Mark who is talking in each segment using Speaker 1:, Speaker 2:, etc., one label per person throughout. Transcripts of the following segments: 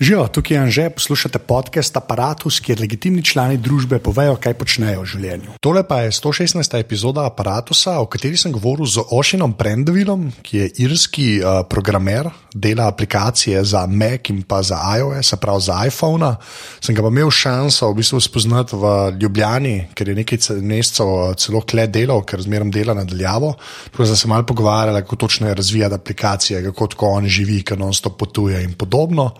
Speaker 1: Živijo, tukaj je Anže, poslušate podcast Apparatus, kjer legitimni člani družbe povejo, kaj počnejo v življenju. Tole pa je 116. epizoda Apparatusa, o kateri sem govoril z Ošinom Prendovilom, ki je irski uh, programer, dela aplikacije za Mac in pa za iOS, prav za iPhone. Sem ga pa imel šanso v bistvu spoznati v Ljubljani, ker je nekaj mesecev celo kle delal, ker zmeraj dela nadaljavo. Tako da sem se mal pogovarjal, kako točno je razvijati aplikacije, kako tako on živi, ker non-stop potuje in podobno.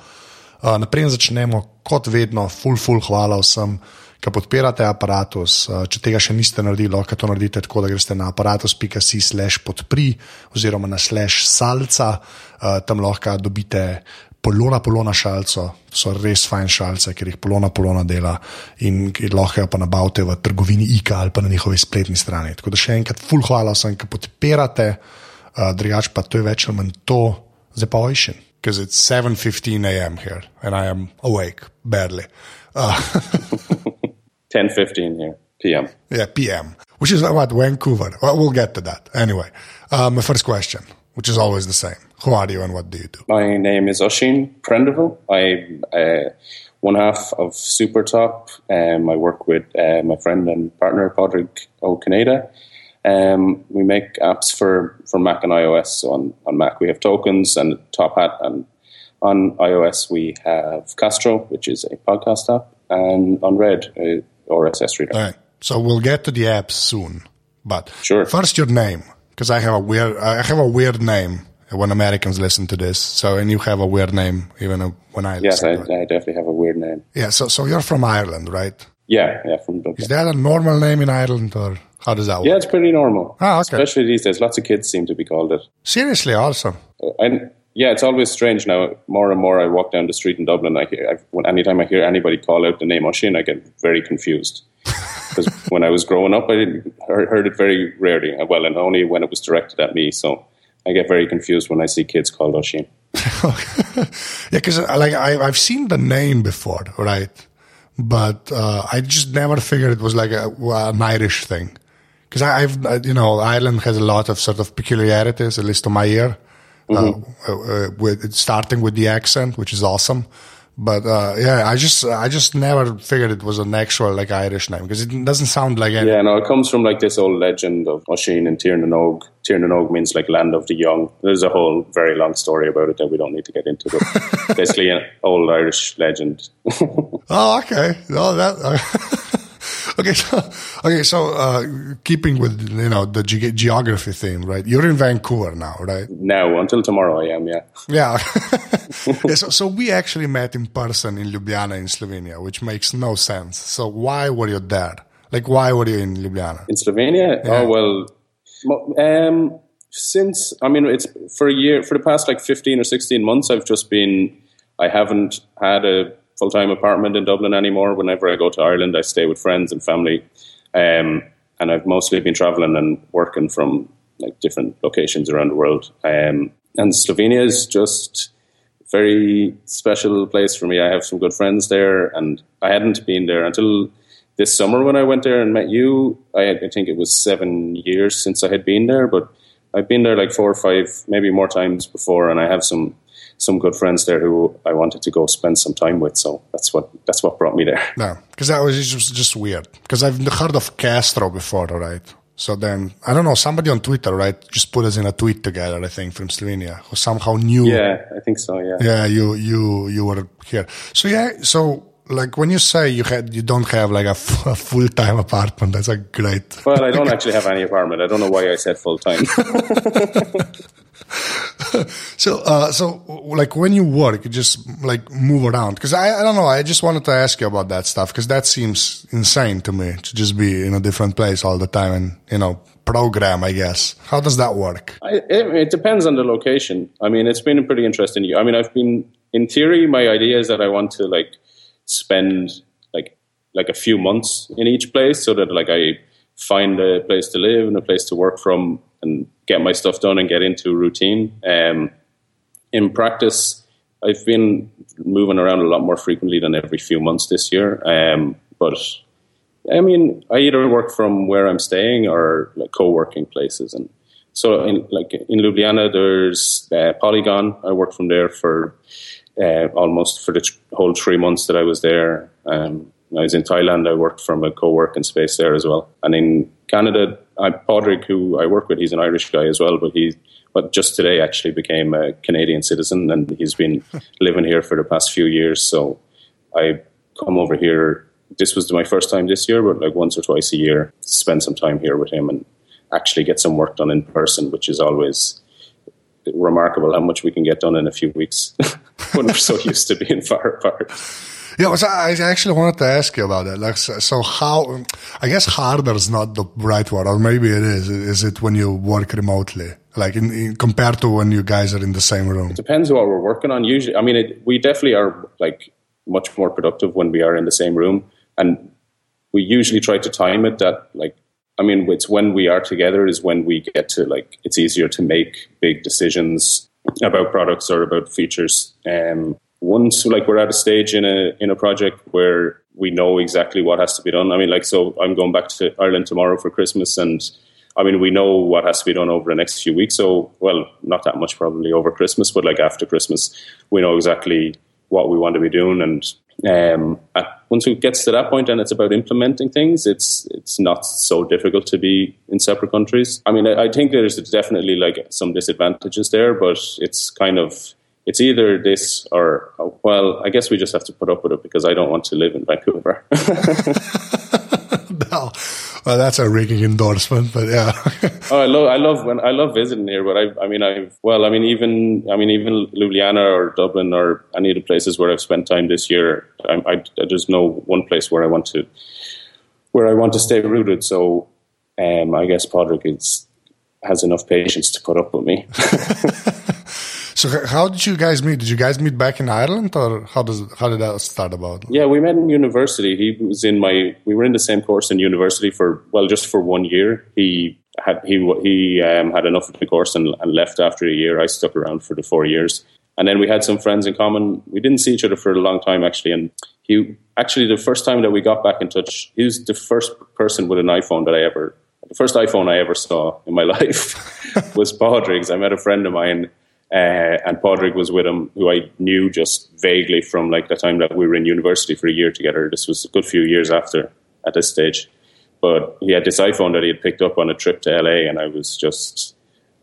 Speaker 1: Uh, naprej začnemo, kot vedno, full, full, hvala vsem, ki podpirate aparatus. Uh, če tega še niste naredili, lahko to naredite tako, da greste na aparatus.com/slash podpri oziroma na slash salca, uh, tam lahko dobite. Polona, polona šalco, so res fajn šalce, ker jih polona, polona dela in lahko jo pa nabavite v trgovini IKA ali pa na njihovi spletni strani. Tako da še enkrat, full hvala vsem, ki podpirate, uh, drugač pa to je več ali manj to, zdaj pa ojšen because it's 7:15 a.m. here and I am awake barely. Uh,
Speaker 2: 10:15 here p.m.
Speaker 1: Yeah, p.m. Which is what Vancouver. Well, we'll get to that anyway. Uh, my first question, which is always the same: Who are you and what do you do?
Speaker 2: My name is Oisín Prendiville. I'm uh, one half of Supertop. Um, I work with uh, my friend and partner Padraig Ó Cinnéide. Um, we make apps for, for Mac and iOS. So on, on Mac, we have tokens and Top Hat, and on iOS, we have Castro, which is a podcast app, and Unread, a RSS reader.
Speaker 1: All right. So we'll get to the apps soon, but
Speaker 2: Sure.
Speaker 1: first your name, because I have a weird, I have a weird name when Americans listen to this. So and you have a weird name even uh, when I
Speaker 2: Yes, I. I definitely have a weird name.
Speaker 1: Yeah. So so you're from Ireland, right?
Speaker 2: Yeah, yeah, from Dublin.
Speaker 1: Is that a normal name in Ireland, or how does that work?
Speaker 2: Yeah, it's pretty normal.
Speaker 1: Ah, okay.
Speaker 2: Especially these days, lots of kids seem to be called it.
Speaker 1: Seriously, awesome.
Speaker 2: And yeah, it's always strange now. More and more, I walk down the street in Dublin. I hear I, when anytime I hear anybody call out the name Oisín, I get very confused. Because when I was growing up, I didn't heard, heard it very rarely. Well, and only when it was directed at me. So I get very confused when I see kids called Oisín.
Speaker 1: yeah, because like I, I've seen the name before, right? But uh, I just never figured it was like a, an Irish thing. Because I've, uh, you know, Ireland has a lot of sort of peculiarities, at least to my ear, uh, uh, with starting with the accent, which is awesome. But uh, yeah, I just, I just never figured it was an actual like Irish name because it doesn't sound like any.
Speaker 2: Yeah, no, it comes from like this old legend of Oisín and Tír na nÓg. Tiernanog means like land of the young. There's a whole very long story about it that we don't need to get into. But basically, an old Irish legend.
Speaker 1: Oh, okay. Oh, that. okay, so okay, so uh, keeping with you know the ge- geography theme, right? You're in Vancouver now, right?
Speaker 2: now, until tomorrow, I am. Yeah.
Speaker 1: Yeah. yeah so, so we actually met in person in Ljubljana in Slovenia, which makes no sense. So why were you there? Like, why were you in Ljubljana?
Speaker 2: In Slovenia?
Speaker 1: Yeah.
Speaker 2: Oh well, um, since I mean it's for a year for the past like fifteen or sixteen months. I've just been. I haven't had a full time apartment in Dublin anymore. Whenever I go to Ireland, I stay with friends and family, um, and I've mostly been traveling and working from like different locations around the world. Um, and Slovenia is just a very special place for me. I have some good friends there, and I hadn't been there until this summer when I went there and met you. I, I think it was seven years since I had been there, but I've been there like four or five, maybe more times before, and I have some some good friends there who I wanted to go spend some time with. So that's what that's what brought me there.
Speaker 1: No, because that was just, just weird. Because I've heard of Castro before, right? So then, I don't know, somebody on Twitter, right, just put us in a tweet together, I think, from Slovenia, who somehow knew
Speaker 2: Yeah, I think so. Yeah.
Speaker 1: Yeah, you you you were here. So yeah, so like when you say you had you don't have like a, f- a full time apartment, that's a great.
Speaker 2: Well, I don't actually have any apartment. I don't know why I said full time.
Speaker 1: So uh, so like when you work, you just like move around because I I don't know. I just wanted to ask you about that stuff because that seems insane to me to just be in a different place all the time and you know program. I guess how does that work?
Speaker 2: I, it, it depends on the location. I mean, it's been pretty interesting. I mean, I've been in theory. My idea is that I want to like spend like like a few months in each place, so that like I find a place to live and a place to work from, and get my stuff done and get into routine. Um, in practice, I've been moving around a lot more frequently than every few months this year. Um, but I mean, I either work from where I'm staying or like co-working places, and so in like in Ljubljana, there's uh, Poligon. I work from there for uh, almost for the whole three months that I was there. Um, I was in Thailand. I worked from a co-working space there as well. And in Canada, I, Padraig, who I work with, he's an Irish guy as well, but he, but just today actually became a Canadian citizen, and he's been living here for the past few years. So I come over here. This was my first time this year, but like once or twice a year, spend some time here with him and actually get some work done in person, which is always remarkable how much we can get done in a few weeks when we're so used to being far apart.
Speaker 1: Yeah, so I actually wanted to ask you about that. Like, so, so how? I guess harder is not the right word, or maybe it is. Is it when you work remotely, like in, in compared to when you guys are in the same room?
Speaker 2: It depends what we're working on. Usually, I mean, it, we definitely are like much more productive when we are in the same room, and we usually try to time it that like. I mean, it's when we are together is when we get to like. It's easier to make big decisions about products or about features. Um, once like we're at a stage in a in a project where we know exactly what has to be done. I mean, like so, I'm going back to Ireland tomorrow for Christmas, and I mean, we know what has to be done over the next few weeks. So, well, not that much probably over Christmas, but like after Christmas, we know exactly what we want to be doing. And um, once it gets to that point and it's about implementing things, it's it's not so difficult to be in separate countries. I mean, I, I think there's definitely like some disadvantages there, but it's kind of it's either this or well, I guess we just have to put up with it because I don't want to live in Vancouver.
Speaker 1: no, well, that's a ringing endorsement, but yeah.
Speaker 2: oh, I love, I love when I love visiting here, but I, I mean, I well, I mean, even, I mean, even Ljubljana or Dublin or any of the places where I've spent time this year, I, I, there's no one place where I want to, where I want to stay rooted. So, um, I guess Padraig is has enough patience to put up with me.
Speaker 1: So how did you guys meet? Did you guys meet back in Ireland, or how does how did that start about?
Speaker 2: Yeah, we met in university. He was in my. We were in the same course in university for well, just for one year. He had he he um, had enough of the course and, and left after a year. I stuck around for the four years, and then we had some friends in common. We didn't see each other for a long time actually, and he actually the first time that we got back in touch, he was the first person with an iPhone that I ever. The first iPhone I ever saw in my life was Padraig's. I met a friend of mine uh, and Padraig was with him, who I knew just vaguely from like the time that we were in university for a year together. This was a good few years after at this stage. But he had this iPhone that he had picked up on a trip to LA, and I was just,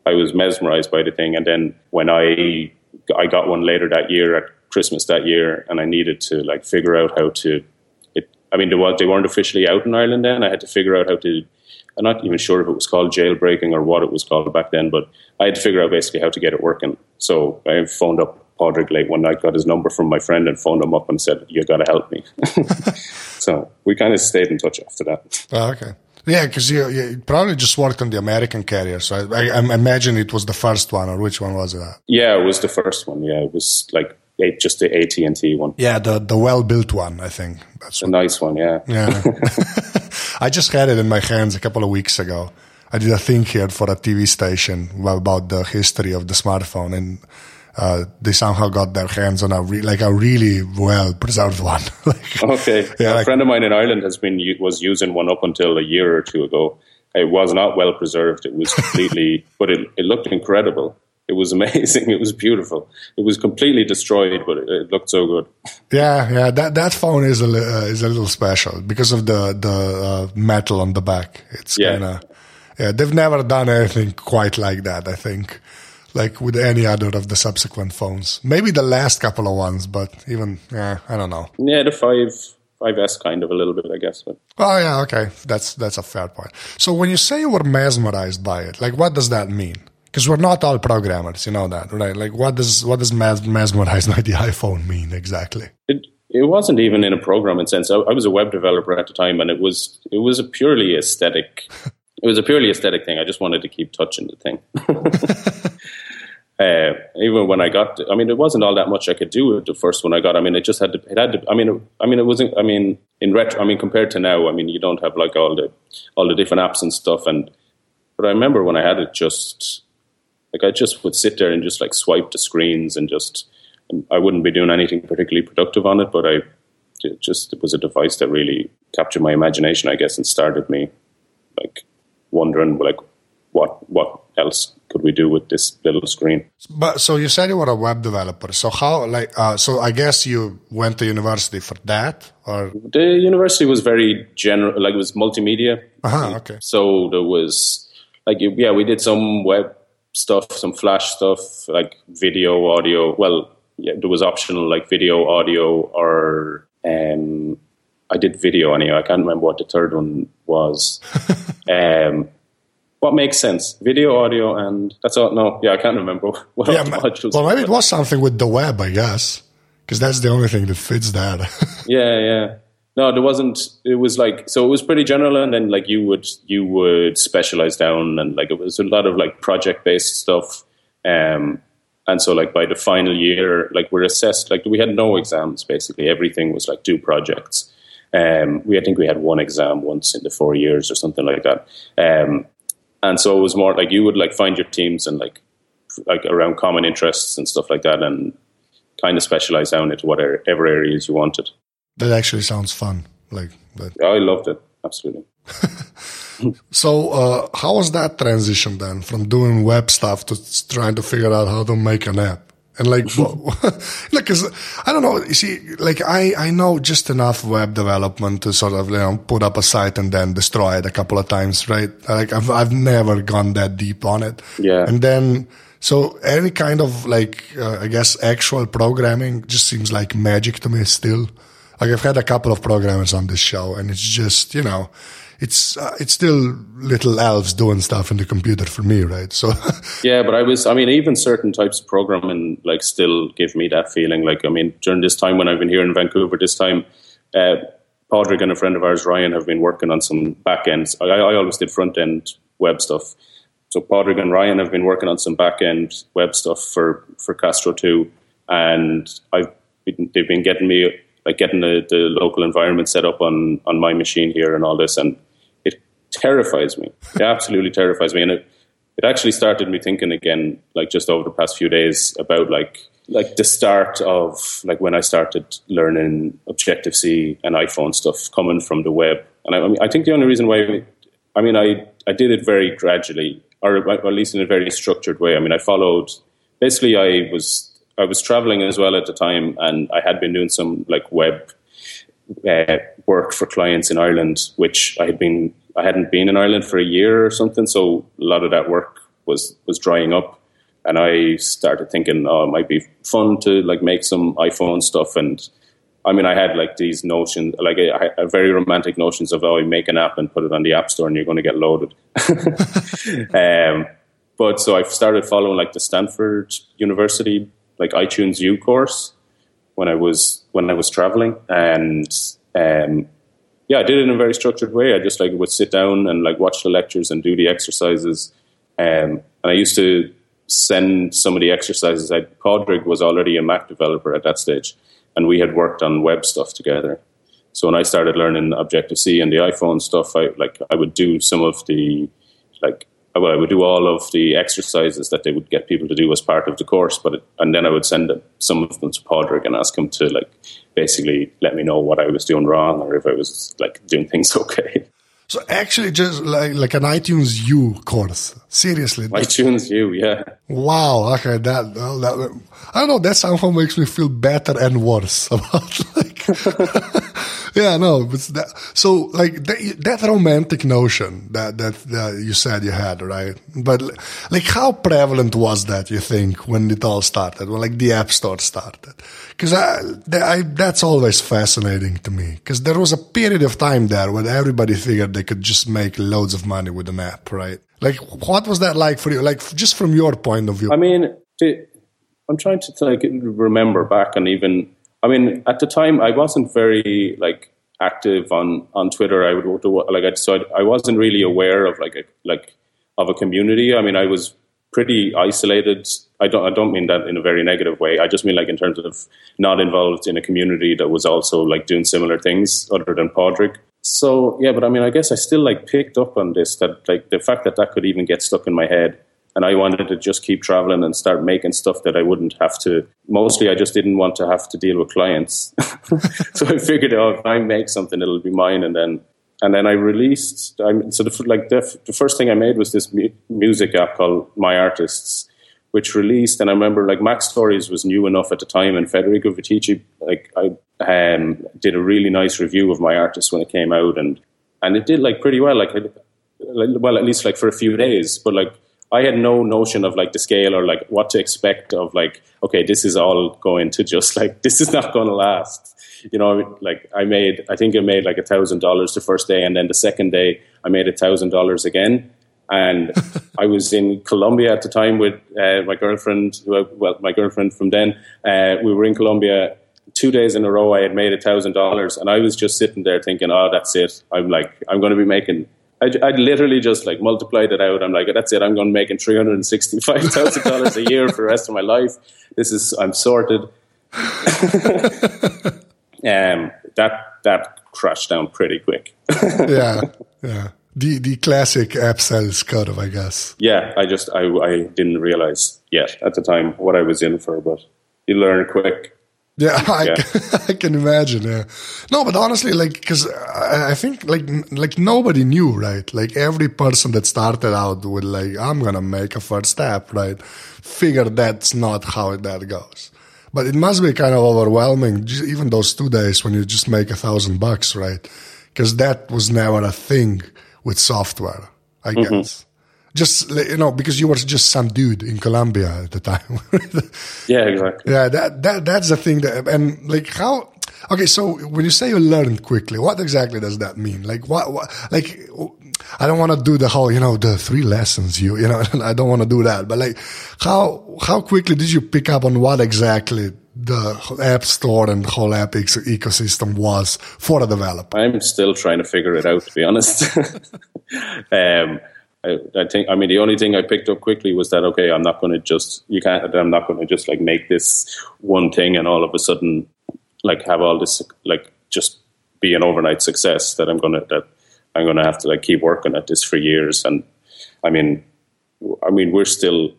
Speaker 2: I was mesmerized by the thing. And then when I, I got one later that year at Christmas that year, and I needed to like figure out how to, it, I mean, they, they weren't officially out in Ireland then. I had to figure out how to I'm not even sure if it was called jailbreaking or what it was called back then, but I had to figure out basically how to get it working. So I phoned up Padraig late one night, got his number from my friend, and phoned him up and said, "You got to help me." so we kind of stayed in touch after that.
Speaker 1: Oh, okay. Yeah, because you, you, probably just worked on the American carrier, so I, I, I, imagine it was the first one, or which one was it?
Speaker 2: Yeah, it was the first one. Yeah, it was like just the AT and T one.
Speaker 1: Yeah, the the well built one. I think
Speaker 2: that's a nice one. Yeah.
Speaker 1: Yeah. I just had it in my hands a couple of weeks ago. I did a thing here for a TV station about the history of the smartphone, and uh, they somehow got their hands on a re- like a really well preserved one.
Speaker 2: like, okay, yeah, a like, friend of mine in Ireland has been was using one up until a year or two ago. It was not well preserved. It was completely, but it, it looked incredible. It was amazing. It was beautiful. It was completely destroyed, but it, it looked so good.
Speaker 1: Yeah, yeah. That that phone is a uh, is a little special because of the the uh, metal on the back. It's yeah. kind of yeah. They've never done anything quite like that. I think, like with any other of the subsequent phones. Maybe the last couple of ones, but even yeah, I don't know.
Speaker 2: Yeah, the five 5S kind of a little bit, I guess. But.
Speaker 1: Oh yeah, okay, that's that's a fair point. So when you say you were mesmerized by it, like what does that mean? Because we're not all programmers, you know that, right? Like, what does what does mes- mesmerized by the iPhone mean exactly?
Speaker 2: It it wasn't even in a programming sense. I, I was a web developer at the time, and it was it was a purely aesthetic. it was a purely aesthetic thing. I just wanted to keep touching the thing. Uh, even when I got, I mean, it wasn't all that much I could do with the first one I got. I mean, it just had to, it had to, I mean, it, I mean, it wasn't, I mean, in retro, I mean, compared to now, I mean, you don't have like all the, all the different apps and stuff. And, but I remember when I had it just, like I just would sit there and just like swipe the screens and just I wouldn't be doing anything particularly productive on it, but I it just it was a device that really captured my imagination, I guess, and started me like wondering like what what else could we do with this little screen?
Speaker 1: But so you said you were a web developer. So how like uh, so I guess you went to university for that or
Speaker 2: the university was very general, like it was multimedia.
Speaker 1: uh-huh, okay.
Speaker 2: So there was like yeah, we did some web stuff, some flash stuff, like video, audio. Well, yeah, there was optional like video, audio, or um, I did video anyway. I can't remember what the third one was. um, what makes sense? Video, audio, and that's all. No, yeah, I can't remember what
Speaker 1: Yeah,
Speaker 2: modules.
Speaker 1: well, maybe it was something with the web, I guess, because that's the only thing that fits that.
Speaker 2: Yeah, yeah. No, there wasn't. It was like so. It was pretty general, and then like you would you would specialize down, and like it was a lot of like project based stuff. Um, and so like by the final year, like we're assessed. Like we had no exams. Basically, everything was like do projects. Um, we I think we had one exam once in the four years or something like that. Um, and so it was more like you would like find your teams and like like around common interests and stuff like that, and kind of specialize down into whatever areas you wanted.
Speaker 1: That actually sounds fun. Like that.
Speaker 2: I loved it absolutely.
Speaker 1: So uh, how was that transition then from doing web stuff to trying to figure out how to make an app? And like, like, 'cause I don't know. You see, like, I, I know just enough web development to sort of, you know, put up a site and then destroy it a couple of times, right? Like, I've, I've never gone that deep on it.
Speaker 2: Yeah.
Speaker 1: And then, so any kind of like, uh, I guess, actual programming just seems like magic to me still. Like, I've had a couple of programmers on this show and it's just, you know, it's, uh, it's still little elves doing stuff in the computer for me, right? So,
Speaker 2: Yeah, but I was, I mean, even certain types of programming like still give me that feeling. Like, I mean, during this time when I've been here in Vancouver, this time, uh, Padraig and a friend of ours, Ryan, have been working on some back ends. I, I always did front end web stuff. So Padraig and Ryan have been working on some back end web stuff for, for Castro 2. And I've been, they've been getting me, like, getting the, the local environment set up on, on my machine here and all this. And it terrifies me. It absolutely terrifies me. And it, it actually started me thinking again, like just over the past few days, about like like the start of like when I started learning Objective C and iPhone stuff coming from the web. And I, I mean, I think the only reason why, I mean, I I did it very gradually, or at least in a very structured way. I mean, I followed. Basically, I was I was traveling as well at the time, and I had been doing some like web uh, work for clients in Ireland, which I had been I hadn't been in Ireland for a year or something, so a lot of that work was was drying up, and I started thinking, oh, it might be fun to like make some iPhone stuff, and I mean, I had like these notions, like a, a very romantic notions of oh, you make an app and put it on the app store, and you're going to get loaded. um, but so I started following like the Stanford University like iTunes U course when I was when I was traveling, and um, yeah, I did it in a very structured way. I just like would sit down and like watch the lectures and do the exercises, um, and I used to send some of the exercises. I Padraig was already a Mac developer at that stage, and we had worked on web stuff together. So when I started learning Objective C and the iPhone stuff, I like I would do some of the like well, I would do all of the exercises that they would get people to do as part of the course, but it, and then I would send them, some of them to Padraig and ask him to like basically let me know what I was doing wrong or if I was like doing things okay.
Speaker 1: so actually, just like like an iTunes U course. Seriously,
Speaker 2: iTunes U, yeah.
Speaker 1: Wow. Okay. That, that I don't know. That somehow makes me feel better and worse about like. Yeah. No. But that, so like that, that romantic notion that, that that you said you had, right? But like, how prevalent was that? You think when it all started, when like the App Store started? Because I, I that's always fascinating to me. Because there was a period of time there when everybody figured they could just make loads of money with an app, right? Like, what was that like for you? Like, just from your point of view.
Speaker 2: I mean, to, I'm trying to like remember back and even. I mean, at the time, I wasn't very like active on on Twitter. I would like I so I, I wasn't really aware of like a like of a community. I mean, I was pretty isolated. I don't I don't mean that in a very negative way. I just mean like in terms of not involved in a community that was also like doing similar things other than Padraig. So yeah, but I mean, I guess I still like picked up on this that like the fact that that could even get stuck in my head, and I wanted to just keep traveling and start making stuff that I wouldn't have to. Mostly, I just didn't want to have to deal with clients. so I figured, oh, if I make something, it'll be mine, and then and then I released. I, so the, like the, the first thing I made was this mu- music app called My Artists, which released. And I remember like MacStories was new enough at the time, and Federico Viticci like I um, did a really nice review of My Artists when it came out, and and it did like pretty well. Like, well, at least like for a few days, but like I had no notion of like the scale or like what to expect of like, okay, this is all going to just like, this is not going to last. You know, like I made, I think I made like a thousand dollars the first day. And then the second day I made a thousand dollars again. And I was in Colombia at the time with uh, my girlfriend, well, my girlfriend from then. Uh, we were in Colombia two days in a row. I had made a thousand dollars and I was just sitting there thinking, oh, that's it. I'm like, I'm going to be making I, I literally just like multiplied it out. I'm like, that's it. I'm going to making three hundred and sixty-five thousand dollars a year for the rest of my life. This is I'm sorted. um, that that crashed down pretty quick.
Speaker 1: yeah, yeah. The the classic app sales curve, I guess.
Speaker 2: Yeah, I just I I didn't realize yet at the time what I was in for, but you learn quick.
Speaker 1: Yeah, I, yeah. I can imagine. Yeah, no, but honestly, like, because I think like like nobody knew, right? Like every person that started out with like, I'm gonna make a first step, right? Figure that's not how that goes. But it must be kind of overwhelming, even those two days when you just make a thousand bucks, right? Because that was never a thing with software, I mm-hmm. guess just you know because you were just some dude in Colombia at the time.
Speaker 2: yeah, exactly.
Speaker 1: Yeah, that that that's the thing that and like how. Okay, so when you say you learned quickly, what exactly does that mean? Like what, what like I don't want to do the whole, you know, the three lessons you, you know, I don't want to do that. But like, how how quickly did you pick up on what exactly the app store and the whole app ecosystem was for a developer?
Speaker 2: I'm still trying to figure it out, to be honest. um, I, I, think I mean the only thing I picked up quickly was that okay I'm not going to just you can't I'm not going to just like make this one thing and all of a sudden like have all this like just be an overnight success that I'm gonna that I'm gonna have to like keep working at this for years. And I mean I mean we're still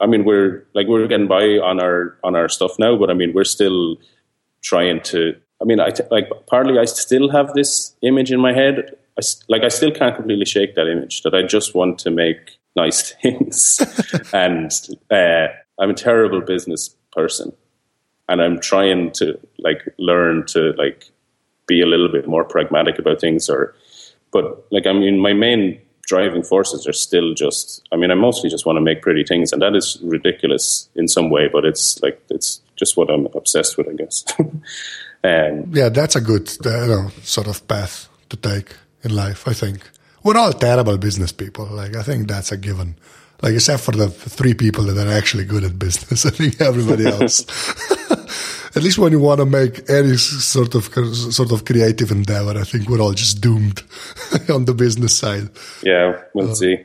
Speaker 2: I mean we're like we're getting by on our on our stuff now but I mean we're still trying to I mean I like partly I still have this image in my head I, like I still can't completely shake that image that I just want to make nice things, and uh, I'm a terrible business person, and I'm trying to like learn to like be a little bit more pragmatic about things. Or, but like I mean, my main driving forces are still just. I mean, I mostly just want to make pretty things, and that is ridiculous in some way, but it's like it's just what I'm obsessed with, I guess.
Speaker 1: um, yeah, that's a good uh, sort of path to take in life. I think we're all terrible business people. Like I think that's a given. Like except for the three people that are actually good at business, I think everybody else. at least when you want to make any sort of sort of creative endeavor, I think we're all just doomed on the business side.
Speaker 2: Yeah, we'll uh, see.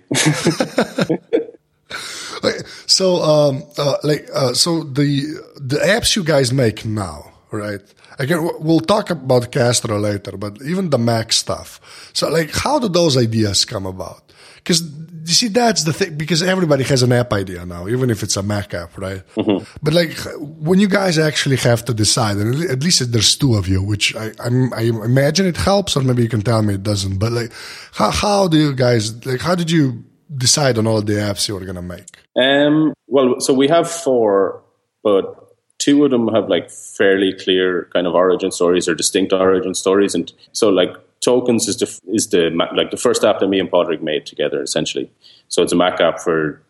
Speaker 1: so, um, uh, like, uh, so the the apps you guys make now, right? Again, we'll talk about Castro later, but even the Mac stuff. So, like, how do those ideas come about? Because you see, that's the thing. Because everybody has an app idea now, even if it's a Mac app, right? Mm-hmm. But like, when you guys actually have to decide, and at least there's two of you, which I, I, imagine it helps, or maybe you can tell me it doesn't. But like, how how do you guys like? How did you decide on all the apps you were gonna make?
Speaker 2: Um. Well, so we have four, but two of them have like fairly clear kind of origin stories or distinct origin stories, and so like tokens is the is the like the first app that me and Padraig made together essentially. So it's a Mac app for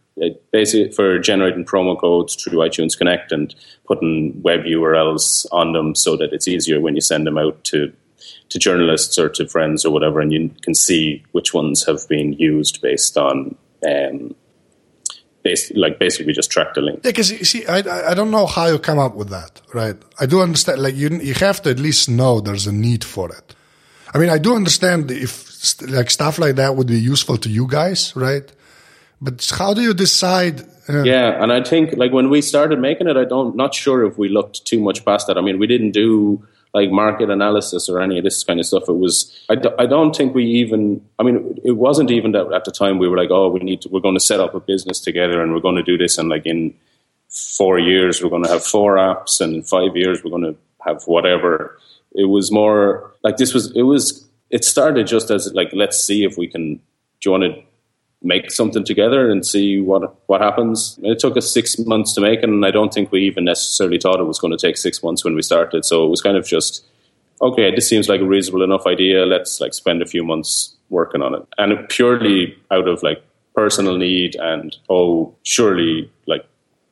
Speaker 2: basically for generating promo codes through iTunes Connect and putting web URLs on them so that it's easier when you send them out to to journalists or to friends or whatever, and you can see which ones have been used based on um, basically, like basically we just track the link.
Speaker 1: Yeah, because you see, I I don't know how you come up with that, right? I do understand. Like you you have to at least know there's a need for it. I mean, I do understand if like stuff like that would be useful to you guys, right? But how do you decide?
Speaker 2: Uh, yeah, and I think like when we started making it, I don't not sure if we looked too much past that. I mean, we didn't do like market analysis or any of this kind of stuff. It was, I d- I don't think we even, I mean, it wasn't even that at the time we were like, oh, we need to, we're going to set up a business together and we're going to do this. And like in four years, we're going to have four apps and in five years, we're going to have whatever. It was more like this was, it was, it started just as like let's see if we can. Do you want to make something together and see what what happens? It took us six months to make, and I don't think we even necessarily thought it was going to take six months when we started. So it was kind of just okay. This seems like a reasonable enough idea. Let's like spend a few months working on it, and purely out of like personal need and oh, surely like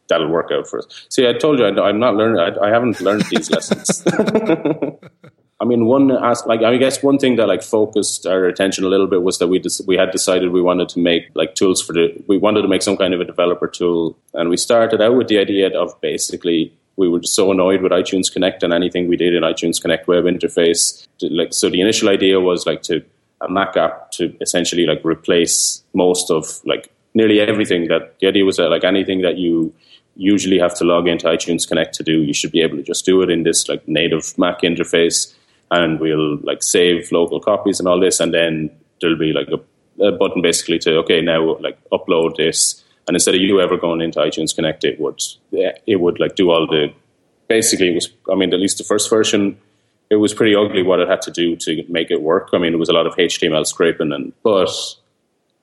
Speaker 2: that'll work out for us. See, I told you I, am not learning. I, I haven't learned these lessons. I mean, one ask like I guess one thing that like focused our attention a little bit was that we we had decided we wanted to make like tools for the we wanted to make some kind of a developer tool, and we started out with the idea of basically we were so annoyed with iTunes Connect and anything we did in iTunes Connect web interface. To, like, so the initial idea was like to a Mac app to essentially like replace most of like nearly everything that the idea was that like anything that you usually have to log into iTunes Connect to do, you should be able to just do it in this like native Mac interface and we'll like save local copies and all this, and then there'll be like a, a button basically to okay now like upload this, and instead of you ever going into iTunes Connect, it would it would like do all the basically it was I mean at least the first version it was pretty ugly what it had to do to make it work. I mean, it was a lot of HTML scraping, and but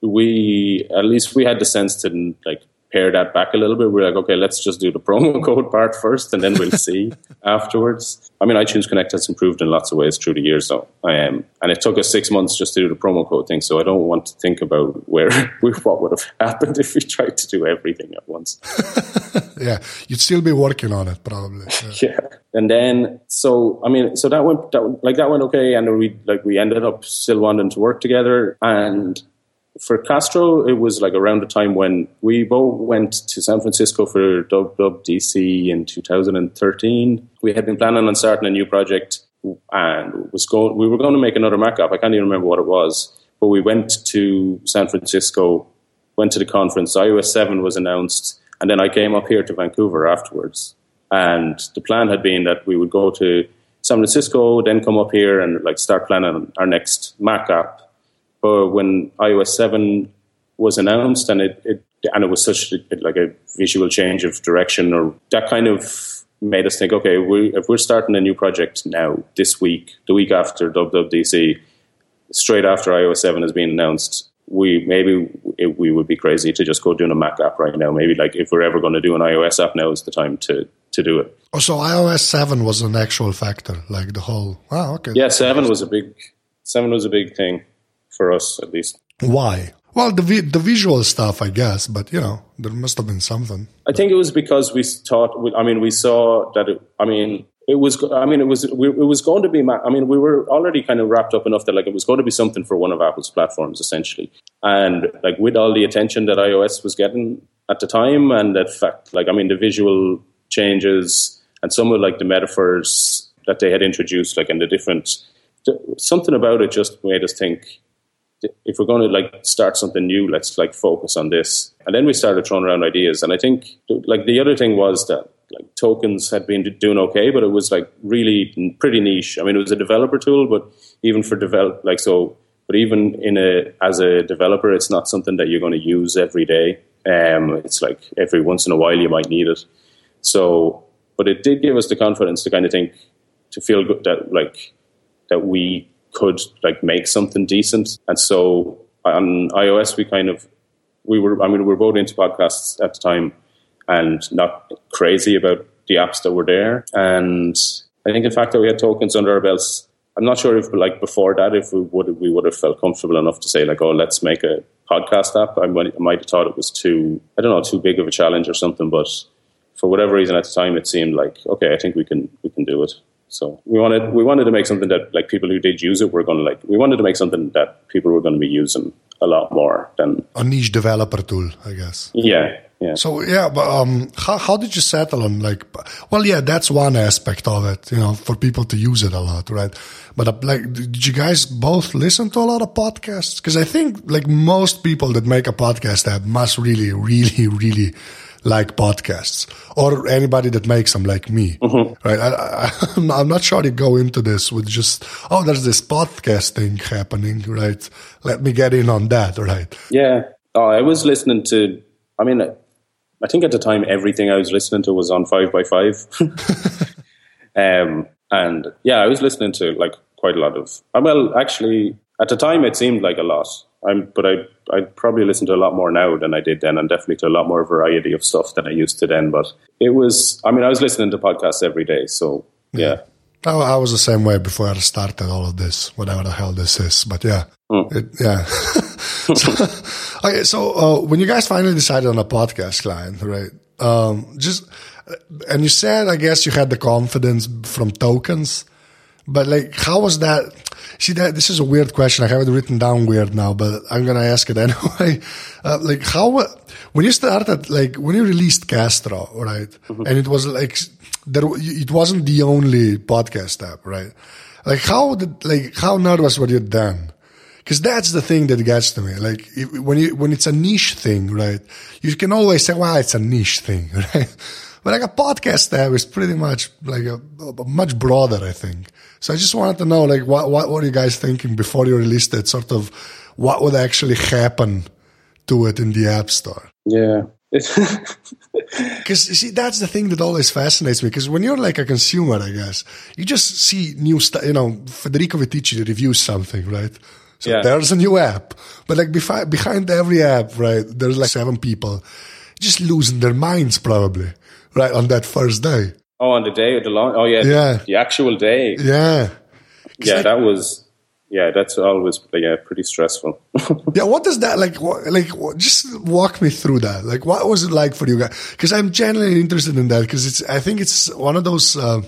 Speaker 2: we at least we had the sense to like pare that back a little bit. We're like, okay, let's just do the promo code part first, and then we'll see afterwards. I mean, iTunes Connect has improved in lots of ways through the years, though. Um, and it took us six months just to do the promo code thing. So I don't want to think about where what would have happened if we tried to do everything at once.
Speaker 1: yeah, you'd still be working on it, probably.
Speaker 2: Yeah. yeah. And then, so I mean, so that went that, like that went okay, and we like we ended up still wanting to work together, and for Castro, it was like around the time when we both went to San Francisco for DC in 2013. We had been planning on starting a new project and was going, we were going to make another Mac. I can't even remember what it was, but we went to San Francisco, went to the conference. iOS 7 was announced, and then I came up here to Vancouver afterwards. And the plan had been that we would go to San Francisco, then come up here and like start planning our next Mac app but when iOS 7 was announced and it, it and it was such a, like a visual change of direction or that kind of made us think, okay, we, if we're starting a new project now, this week, the week after WWDC, straight after iOS 7 has been announced, we maybe it, we would be crazy to just go doing a Mac app right now. Maybe like if we're ever going to do an iOS app, now is the time to to do it.
Speaker 1: Oh, so iOS 7 was an actual factor, like the whole. Wow, okay.
Speaker 2: Yeah, 7 was a big 7 was a big thing for us at least.
Speaker 1: Why? Well, the vi- the visual stuff, I guess, but you know, there must have been something.
Speaker 2: I think it was because we thought. I mean, we saw that. It, I mean, it was. I mean, it was. it was going to be. I mean, we were already kind of wrapped up enough that like it was going to be something for one of Apple's platforms, essentially. And like with all the attention that iOS was getting at the time, and that fact, like I mean, the visual changes and some of like the metaphors that they had introduced, like in the different something about it just made us think if we're going to like start something new, let's like focus on this. And then we started throwing around ideas. And I think like the other thing was that like tokens had been doing okay, but it was like really pretty niche. I mean, it was a developer tool, but even for develop like so, but even in a as a developer, it's not something that you're going to use every day. Um, it's like every once in a while you might need it. So, but it did give us the confidence to kind of think to feel good that like that we could like make something decent. And so on iOS, we kind of we were I mean we were both into podcasts at the time and not crazy about the apps that were there. And I think the fact that we had tokens under our belts, I'm not sure if like before that if we would we would have felt comfortable enough to say like oh let's make a podcast app. I might, I might have thought it was too I don't know too big of a challenge or something, but for whatever reason at the time it seemed like okay I think we can we can do it. So we wanted we wanted to make something that like people who did use it were going to like. We wanted to make something that people were going to be using a lot more than
Speaker 1: a niche developer tool, I guess.
Speaker 2: Yeah, yeah.
Speaker 1: So yeah, but um, how how did you settle on like? Well, yeah, that's one aspect of it, you know, for people to use it a lot, right? But uh, like, did you guys both listen to a lot of podcasts? Because I think like most people that make a podcast app must really, really, really like podcasts or anybody that makes them like me, mm-hmm. right? I, am not sure to go into this with just, oh, there's this podcast thing happening, right? Let me get in on that, right?
Speaker 2: Yeah. Oh, I was listening to, I mean, I think at the time everything I was listening to was on 5 by 5 um, And yeah, I was listening to like quite a lot of. uh, Well, actually, at the time, it seemed like a lot. I'm, but I I probably listen to a lot more now than I did then, and definitely to a lot more variety of stuff than I used to then. But it was, I mean, I was listening to podcasts every day, so yeah.
Speaker 1: I, I was the same way before I started all of this, whatever the hell this is. But yeah, it, yeah. so, okay, so uh, when you guys finally decided on a podcast client, right? Um, just and you said, I guess you had the confidence from tokens, but like, how was that? See that this is a weird question. I have it written down weird now, but I'm gonna ask it anyway. Uh, like, how when you started, like when you released Castro, right? And it was like there, it wasn't the only podcast app, right? Like, how did like how nervous were you then? Because that's the thing that gets to me. Like if, when you when it's a niche thing, right? You can always say, "Well, it's a niche thing," right? But like a podcast app is pretty much like a, a much broader, I think. So I just wanted to know, like, what what were you guys thinking before you released it? Sort of, what would actually happen to it in the app store?
Speaker 2: Yeah.
Speaker 1: Because you see, that's the thing that always fascinates me. Because when you're like a consumer, I guess you just see new stuff. You know, Federico Viticci reviews something, right? So
Speaker 2: Yeah.
Speaker 1: there's a new app, but like behind behind every app, right? There's like seven people just losing their minds, probably, right on that first day.
Speaker 2: oh, on the day of the launch. Oh yeah,
Speaker 1: Yeah.
Speaker 2: the actual day.
Speaker 1: Yeah,
Speaker 2: Yeah,
Speaker 1: like-
Speaker 2: that was. Yeah, that's always yeah pretty stressful.
Speaker 1: yeah. What does that like? What, like, what, just walk me through that. Like, what was it like for you guys? Because I'm genuinely interested in that. Because it's, I think it's one of those. Uh,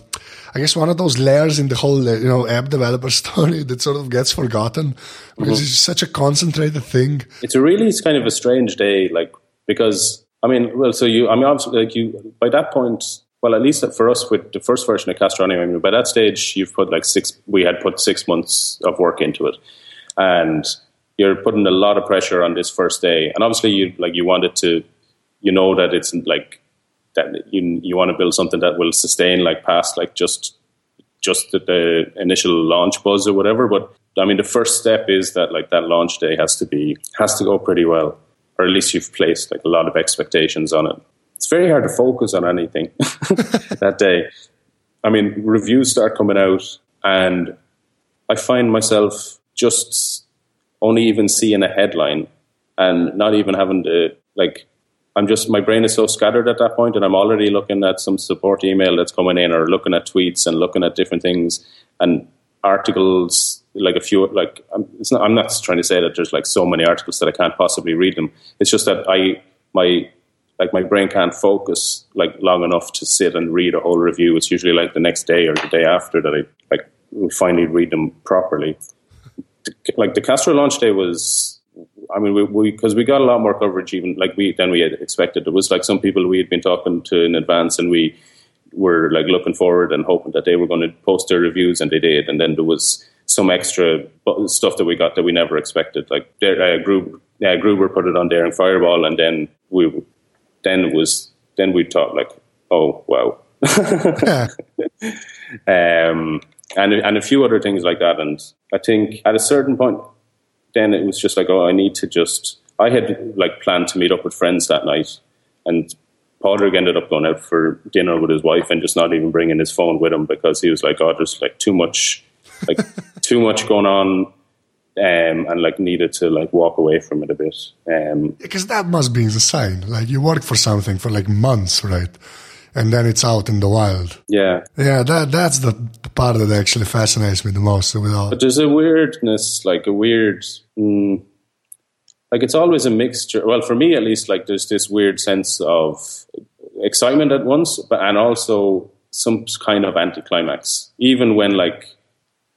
Speaker 1: I guess one of those layers in the whole, uh, you know, app developer story that sort of gets forgotten because it's such a concentrated thing.
Speaker 2: it's a really it's kind of a strange day, like because I mean, well, so you, I mean, obviously, like you by that point, well, at least for us with the first version of Castronium, I mean, by that stage, you've put like six. We had put six months of work into it, and you're putting a lot of pressure on this first day, and obviously, you like you wanted to, you know, that it's like that you you want to build something that will sustain like past like just just the, the initial launch buzz or whatever. But I mean, the first step is that like that launch day has to be has to go pretty well, or at least you've placed like a lot of expectations on it. It's very hard to focus on anything that day. I mean, reviews start coming out, and I find myself just only even seeing a headline and not even having to like. I'm just my brain is so scattered at that point, and I'm already looking at some support email that's coming in, or looking at tweets and looking at different things and articles. Like a few, like I'm, it's not, I'm not trying to say that there's like so many articles that I can't possibly read them. It's just that I my like my brain can't focus like long enough to sit and read a whole review. It's usually like the next day or the day after that I like finally read them properly. Like the Castro launch day was, I mean, we because we, got a lot more coverage even like we than we had expected. There was like some people we had been talking to in advance, and we were like looking forward and hoping that they were going to post their reviews, and they did. And then there was some extra stuff that we got that we never expected. Like there, uh, Gruber, yeah, Gruber put it on Daring Fireball, and then we then it was then we thought like, oh wow,
Speaker 1: Yeah.
Speaker 2: um, and and a few other things like that. And I think at a certain point, then it was just like, oh, I need to just. I had like planned to meet up with friends that night, and Padraig ended up going out for dinner with his wife and just not even bringing his phone with him because he was like, oh, there's like too much, like too much going on. Um, and like needed to like walk away from it a bit. Um,
Speaker 1: Because that must be insane. Like you work for something for like months, right? And then it's out in the wild.
Speaker 2: yeah,
Speaker 1: Yeah, that that's the part that actually fascinates me the most. With all,
Speaker 2: But there's a weirdness, like a weird, mm, like it's always a mixture. Well, for me at least, like there's this weird sense of excitement at once, but and also some kind of anticlimax. Even when like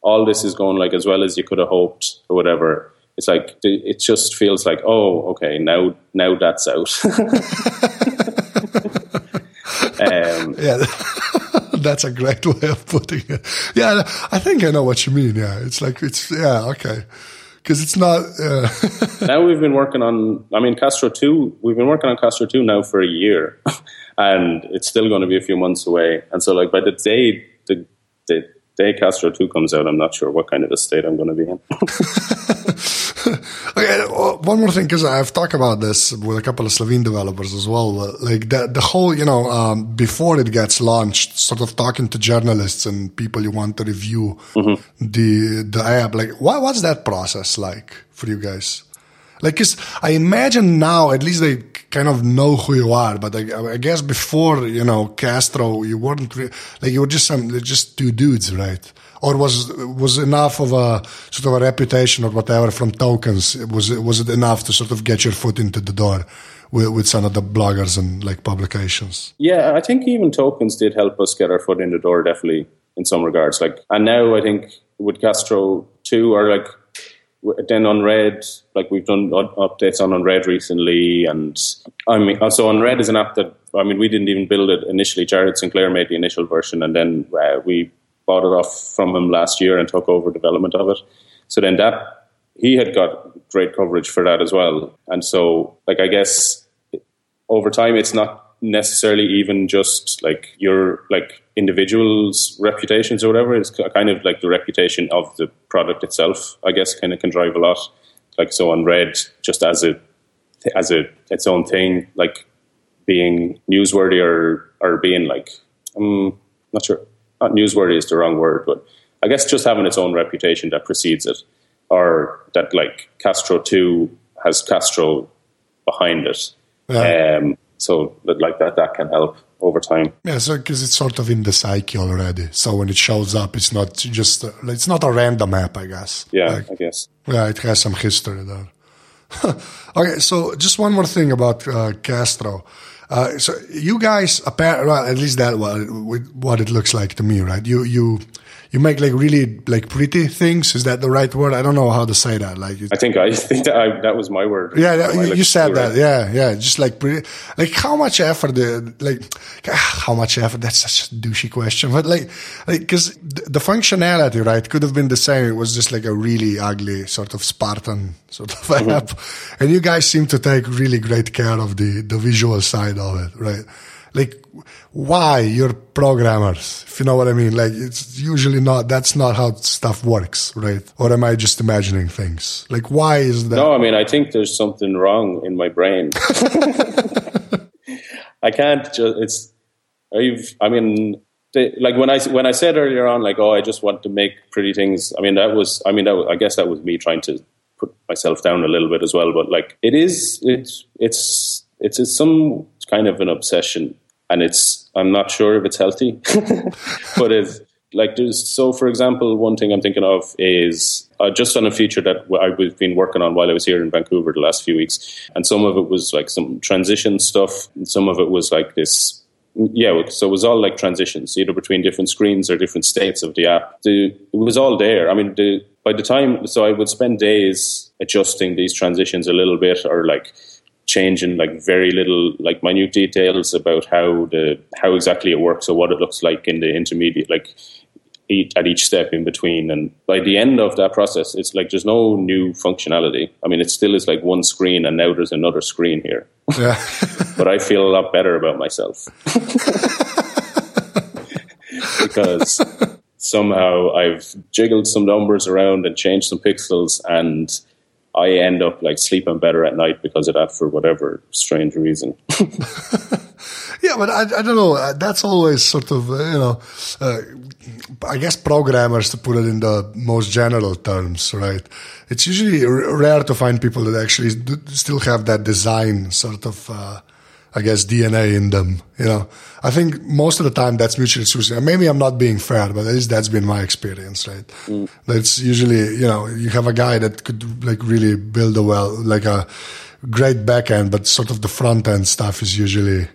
Speaker 2: all this is going like as well as you could have hoped or whatever, it's like it just feels like oh, okay, now now that's out. um,
Speaker 1: yeah, that's a great way of putting it. Yeah, I think I know what you mean. Yeah, it's like it's yeah okay, because it's not. Uh,
Speaker 2: now we've been working on i mean castro 2 we've been working on castro 2 now for a year and it's still going to be a few months away and so like by the day the, the day castro 2 comes out i'm not sure what kind of a state i'm going to be in
Speaker 1: okay, uh, one more thing, because I've talked about this with a couple of Slovene developers as well. Like the the whole, you know, um, before it gets launched, sort of talking to journalists and people you want to review mm-hmm. the the app. Like, what what's that process like for you guys? Like, cause I imagine now at least they kind of know who you are, but I, I guess before you know Castro, you weren't re- like you were just some just two dudes, right? or was was enough of a sort of a reputation or whatever from tokens? Was it was it enough to sort of get your foot into the door with, with some of the bloggers and like publications?
Speaker 2: Yeah, I think even tokens did help us get our foot in the door, definitely in some regards. Like, and now I think with Castro too, or like then Unread, like we've done updates on Unread recently, and I mean, so Unread is an app that I mean we didn't even build it initially. Jared Sinclair made the initial version, and then uh, we bought it off from him last year and took over development of it. So then that he had got great coverage for that as well. And so, like, I guess over time, it's not necessarily even just like your like individuals' reputations or whatever. It's kind of like the reputation of the product itself. I guess kind of can drive a lot. Like so, Unread just as a as a its own thing, like being newsworthy or or being like I'm um, not sure not newsworthy is the wrong word, but I guess just having its own reputation that precedes it, or that like Castro Two has Castro behind it. Yeah. Um, so like that that can help over time.
Speaker 1: Yeah, so because it's sort of in the psyche already. So when it shows up, it's not just a, it's not a random app, I guess.
Speaker 2: Yeah, like, I guess.
Speaker 1: Yeah, it has some history there. okay, so just one more thing about uh, Castro. Uh, so you guys, apparently, well, at least that what, what it looks like to me, right? You you you make like really like pretty things. Is that the right word? I don't know how to say that. Like,
Speaker 2: I think I think that, I, that was my word.
Speaker 1: Yeah, that, you, you said that. Right. Yeah, yeah. Just like pretty. Like, how much effort? The, like, how much effort? That's such a douchey question, but like, like because the functionality, right, could have been the same. It was just like a really ugly sort of Spartan sort of mm-hmm. app, and you guys seem to take really great care of the the visual side of it, right? Like why you're programmers if you know what i mean? Like it's usually not that's not how stuff works right? Or am i just imagining things? Like why is that?
Speaker 2: No i mean i think there's something wrong in my brain. I can't just it's I've, i mean like when i when i said earlier on like oh i just want to make pretty things i mean that was i mean that i guess that was me trying to put myself down a little bit as well but like it is it's it's it's some kind of an obsession and it's I'm not sure if it's healthy, but if like there's so for example, one thing I'm thinking of is uh, just on a feature that I've been working on while I was here in Vancouver the last few weeks, and some of it was like some transition stuff, and some of it was like this. Yeah, so it was all like transitions, either between different screens or different states of the app. The, it was all there. I mean, the, by the time, so I would spend days adjusting these transitions a little bit, or like changing like very little like minute details about how the how exactly it works or what it looks like in the intermediate like at each step in between. And by the end of that process it's like there's no new functionality. I mean it still is like one screen and now there's another screen here. Yeah. but i feel a lot better about myself. Because somehow i've jiggled some numbers around and changed some pixels and I end up like sleeping better at night because of that for whatever strange reason.
Speaker 1: yeah, but I, I don't know. Uh, that's always sort of, uh, you know, uh, I guess programmers, to put it in the most general terms, right? It's usually r- rare to find people that actually still have that design sort of uh, I guess, DNA in them. You know, I think most of the time that's mutually exclusive. Maybe I'm not being fair, but at least that's been my experience, right? Mm. That's usually, you know, you have a guy that could like really build a well, like a great back end, but sort of the front end stuff is usually,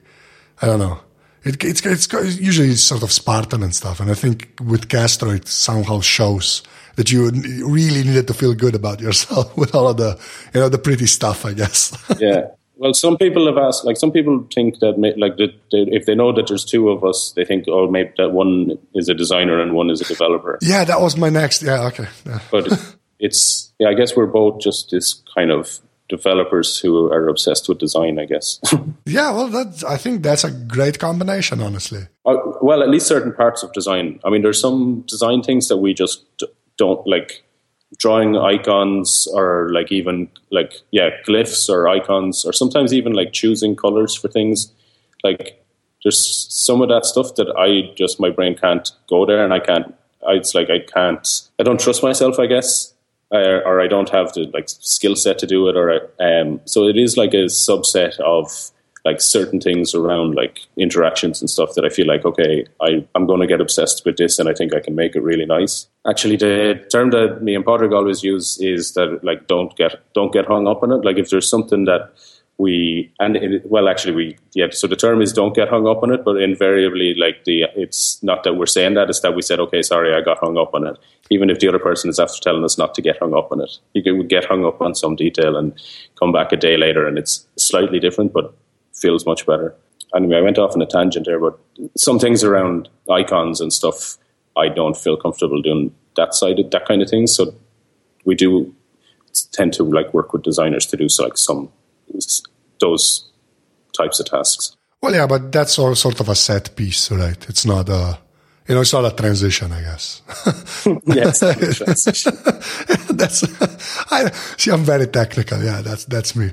Speaker 1: I don't know. It, it's, it's usually sort of Spartan and stuff. And I think with Castro, it somehow shows that you really needed to feel good about yourself with all of the, you know, the pretty stuff, I guess.
Speaker 2: yeah. Well, some people have asked, like some people think that, like, that if they know that there's two of us, they think, oh, maybe that one is a designer and one is a developer.
Speaker 1: Yeah, that was my next. Yeah, okay. Yeah.
Speaker 2: But it's, yeah, I guess we're both just this kind of developers who are obsessed with design. I guess.
Speaker 1: yeah, well, that I think that's a great combination, honestly.
Speaker 2: Uh, well, at least certain parts of design. I mean, there's some design things that we just don't like drawing icons or like even like yeah glyphs or icons or sometimes even like choosing colors for things. Like there's some of that stuff that i just my brain can't go there and i can't I, it's like i can't i don't trust myself i guess uh, or i don't have the like skill set to do it or um so it is like a subset of like certain things around like interactions and stuff that I feel like okay, I I'm going to get obsessed with this, and I think I can make it really nice. Actually, the term that me and Padraig always use is that like don't get don't get hung up on it. Like if there's something that we and it, well actually we yeah so the term is don't get hung up on it but invariably like the it's not that we're saying that it's that we said okay sorry i got hung up on it even if the other person is after telling us not to get hung up on it you can get hung up on some detail and come back a day later and it's slightly different but feels much better. Anyway, I went off on a tangent there, but some things around icons and stuff, I don't feel comfortable doing that side of that kind of thing. So we do tend to like work with designers to do so, like some those types of tasks.
Speaker 1: Well, yeah, but that's all sort of a set piece, right? It's not a you know, it's not a transition, I guess.
Speaker 2: yes, transition.
Speaker 1: that's I see. I'm very technical. Yeah, that's that's me.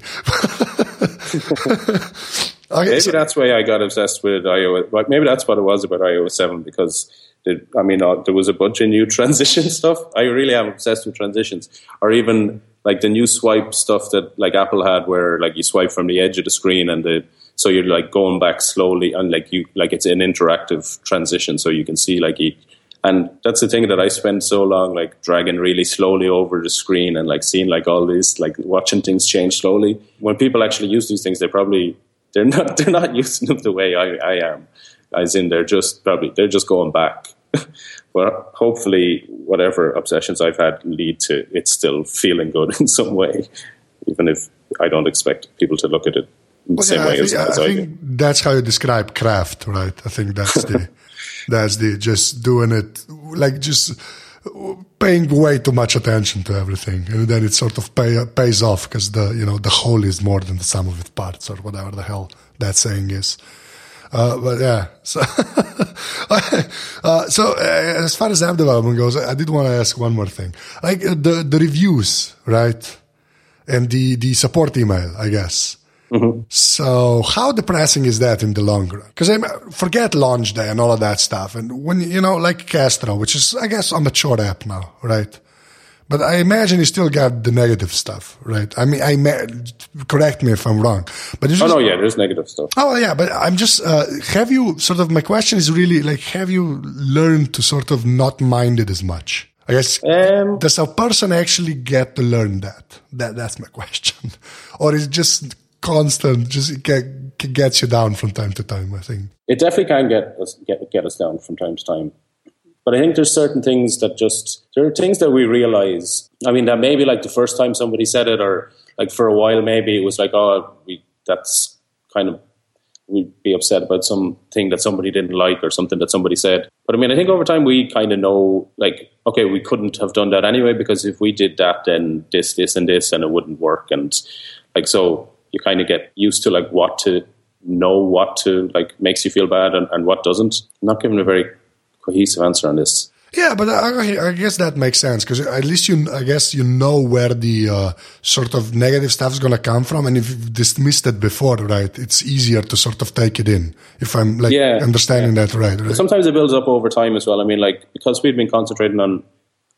Speaker 2: okay, maybe so, that's why I got obsessed with iOS. Like maybe that's what it was about iOS seven because it, I mean uh, there was a bunch of new transition stuff. I really am obsessed with transitions, or even like the new swipe stuff that like Apple had, where like you swipe from the edge of the screen and the so you're like going back slowly and like you like it's an interactive transition, so you can see like each and that's the thing that I spend so long like dragging really slowly over the screen and like seeing like all these like watching things change slowly. When people actually use these things, they probably they're not they're not using them the way I, I am. As in they're just probably they're just going back. but hopefully whatever obsessions I've had lead to it still feeling good in some way. Even if I don't expect people to look at it the well, same yeah, way
Speaker 1: I
Speaker 2: think,
Speaker 1: as,
Speaker 2: as I,
Speaker 1: I think do. That's how you describe craft, right? I think that's the That's the just doing it like just paying way too much attention to everything, and then it sort of pay, pays off because the you know the whole is more than the sum of its parts, or whatever the hell that saying is. Uh, but yeah, so uh, so uh, as far as app development goes, I did want to ask one more thing, like uh, the the reviews, right, and the the support email, I guess. Mm-hmm. So how depressing is that in the long run? Because I forget launch day and all of that stuff. And when, you know, like Castro, which is, I guess, a mature app now, right? But I imagine you still got the negative stuff, right? I mean, I correct me if I'm wrong. But
Speaker 2: just, oh no, yeah, there's negative stuff.
Speaker 1: Oh yeah, but I'm just uh, have you sort of my question is really like have you learned to sort of not mind it as much? I guess um, does a person actually get to learn that? That that's my question, or is it just constant, just get, gets you down from time to time. I think
Speaker 2: it definitely can get us get get us down from time to time. But I think there's certain things that just there are things that we realize. I mean, that maybe like the first time somebody said it, or like for a while, maybe it was like, oh, we that's kind of we'd be upset about something that somebody didn't like or something that somebody said. But I mean, I think over time we kind of know, like, okay, we couldn't have done that anyway because if we did that, then this, this, and this, and it wouldn't work. And like, so you kind of get used to like what to know what to like makes you feel bad and, and what doesn't. I'm not giving a very cohesive answer on this.
Speaker 1: Yeah, but I, I guess that makes sense because at least you, I guess you know where the uh, sort of negative stuff is going to come from, and if you've dismissed it before, right, it's easier to sort of take it in. If I'm like yeah, understanding yeah. that right, right.
Speaker 2: sometimes it builds up over time as well. I mean, like because we've been concentrating on,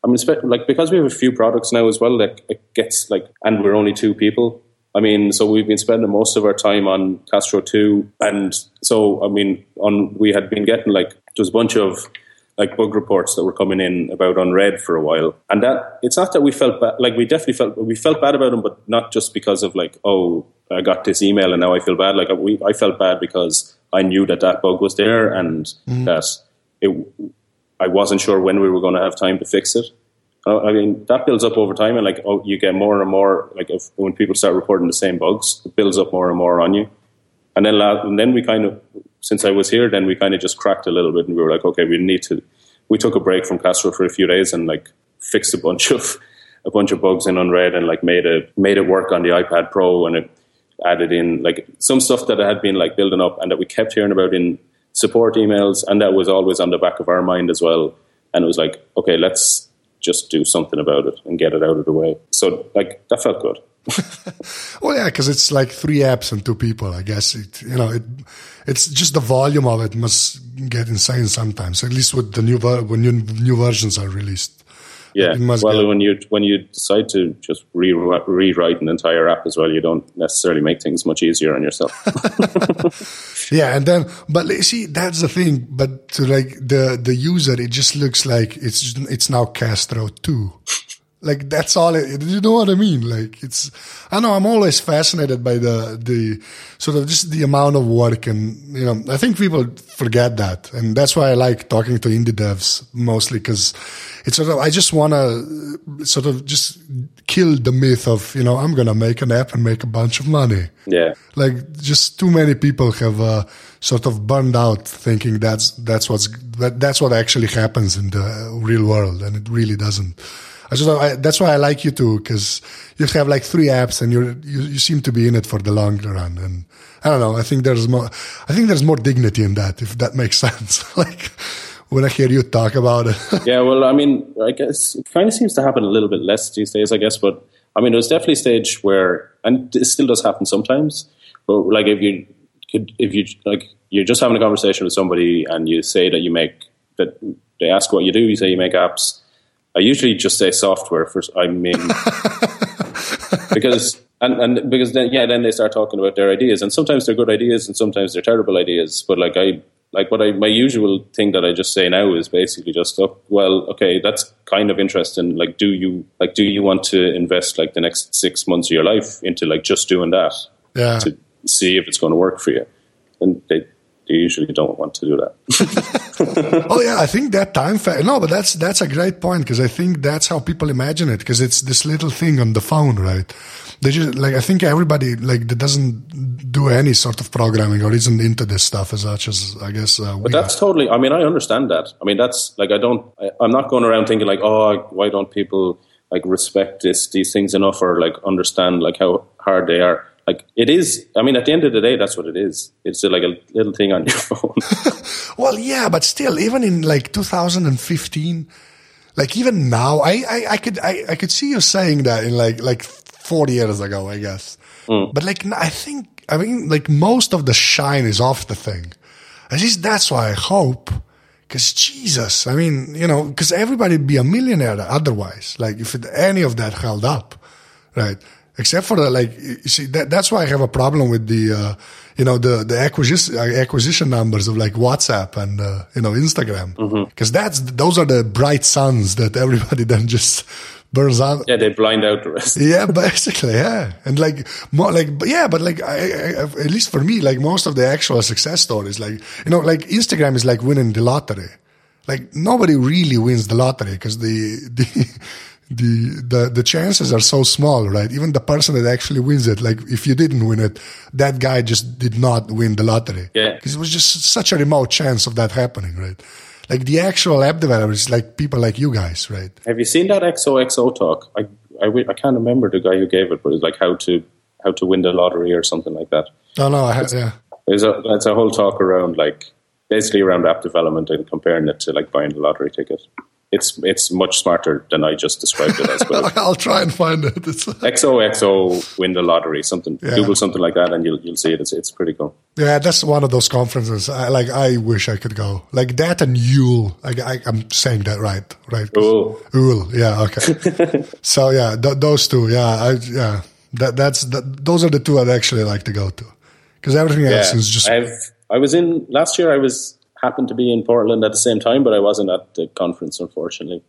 Speaker 2: I mean, like because we have a few products now as well, like it gets like, and we're only two people. I mean, so we've been spending most of our time on Castro 2. And so, I mean, on we had been getting like, there was a bunch of like bug reports that were coming in about unread for a while. And that, it's not that we felt bad, like we definitely felt, we felt bad about them, but not just because of like, oh, I got this email and now I feel bad. Like we, I felt bad because I knew that that bug was there and mm. that it, I wasn't sure when we were going to have time to fix it. I mean, that builds up over time, and like, oh, you get more and more. Like, if, when people start reporting the same bugs, it builds up more and more on you. And then, and then we kind of, since I was here, then we kind of just cracked a little bit, and we were like, okay, we need to. We took a break from Castro for a few days and like fixed a bunch of a bunch of bugs in Unread and like made it made it work on the iPad Pro, and it added in like some stuff that had been like building up and that we kept hearing about in support emails, and that was always on the back of our mind as well. And it was like, okay, let's just do something about it and get it out of the way. So like that felt good.
Speaker 1: well, yeah, because it's like three apps and two people. I guess it, you know, it, it's just the volume of it must get insane sometimes. At least with the new ver- when new, new versions are released.
Speaker 2: Yeah. Well, when you when you decide to just re- rewrite an entire app as well, you don't necessarily make things much easier on yourself.
Speaker 1: yeah, and then but see that's the thing. But to like the the user, it just looks like it's it's now Castro two. Like that's all. It, you know what I mean? Like it's. I know I'm always fascinated by the the sort of just the amount of work, and you know, I think people forget that, and that's why I like talking to indie devs mostly because it's sort of I just want to sort of just kill the myth of you know I'm gonna make an app and make a bunch of money.
Speaker 2: Yeah.
Speaker 1: Like just too many people have uh, sort of burned out thinking that's that's what's that, that's what actually happens in the real world, and it really doesn't. I just I, that's why I like you too because you have like three apps and you you seem to be in it for the long run. And I don't know I think there's more I think there's more dignity in that if that makes sense. Like when I hear you talk about it.
Speaker 2: Yeah well I mean I guess it kind of seems to happen a little bit less these days I guess but I mean it was definitely a stage where and it still does happen sometimes but like if you could if you like you're just having a conversation with somebody and you say that you make that they ask what you do you say you make apps I usually just say software first. I mean, because and and because then yeah, then they start talking about their ideas, and sometimes they're good ideas, and sometimes they're terrible ideas. But like I like what I my usual thing that I just say now is basically just oh, well, okay, that's kind of interesting. Like, do you like do you want to invest like the next six months of your life into like just doing that
Speaker 1: yeah.
Speaker 2: to see if it's going to work for you? And they they usually don't want to do
Speaker 1: that. oh yeah, I think that time fa- no, but that's that's a great point because I think that's how people imagine it because it's this little thing on the phone, right? They just like I think everybody like that doesn't do any sort of programming or isn't into this stuff as much as I guess. Uh,
Speaker 2: but that's are. totally. I mean, I understand that. I mean, that's like I don't. I, I'm not going around thinking like, oh, why don't people like respect this these things enough or like understand like how hard they are like it is i mean at the end of the day that's what it is it's like a little thing on your phone
Speaker 1: well yeah but still even in like 2015 like even now i i, I could I, I could see you saying that in like like 40 years ago i guess mm. but like i think i mean like most of the shine is off the thing at least that's why i hope because Jesus, I mean, you know, because everybody'd be a millionaire otherwise. Like if it, any of that held up, right? Except for the, like you see that that's why I have a problem with the uh, you know the the acquisition uh, acquisition numbers of like WhatsApp and uh, you know Instagram because mm-hmm. that's those are the bright suns that everybody then just burns out.
Speaker 2: Yeah, they blind out the rest.
Speaker 1: yeah, basically, yeah, and like more like yeah, but like I, I, at least for me, like most of the actual success stories, like you know, like Instagram is like winning the lottery. Like nobody really wins the lottery because the the the, the the chances are so small, right? Even the person that actually wins it, like if you didn't win it, that guy just did not win the lottery.
Speaker 2: Yeah,
Speaker 1: because it was just such a remote chance of that happening, right? Like the actual app developers, like people like you guys, right?
Speaker 2: Have you seen that XOXO talk? I, I, I can't remember the guy who gave it, but it's like how to how to win the lottery or something like that.
Speaker 1: Oh no, I have, yeah.
Speaker 2: There's a that's a whole talk around like basically around app development and comparing it to like buying a lottery ticket it's it's much smarter than I just described it as.
Speaker 1: But I'll try and find it. It's
Speaker 2: XOXO win the lottery, something yeah. Google something like that, and you'll you'll see it. It's it's pretty cool.
Speaker 1: Yeah, that's one of those conferences. I, like I wish I could go. Like that and Yule. I, I am saying that right, right?
Speaker 2: Yule.
Speaker 1: Yule. Yeah. Okay. so yeah, th- those two. Yeah. I yeah. That that's that, those are the two I'd actually like to go to because everything yeah, else is just.
Speaker 2: I've I was in last year. I was happened to be in Portland at the same time, but I wasn't at the conference, unfortunately.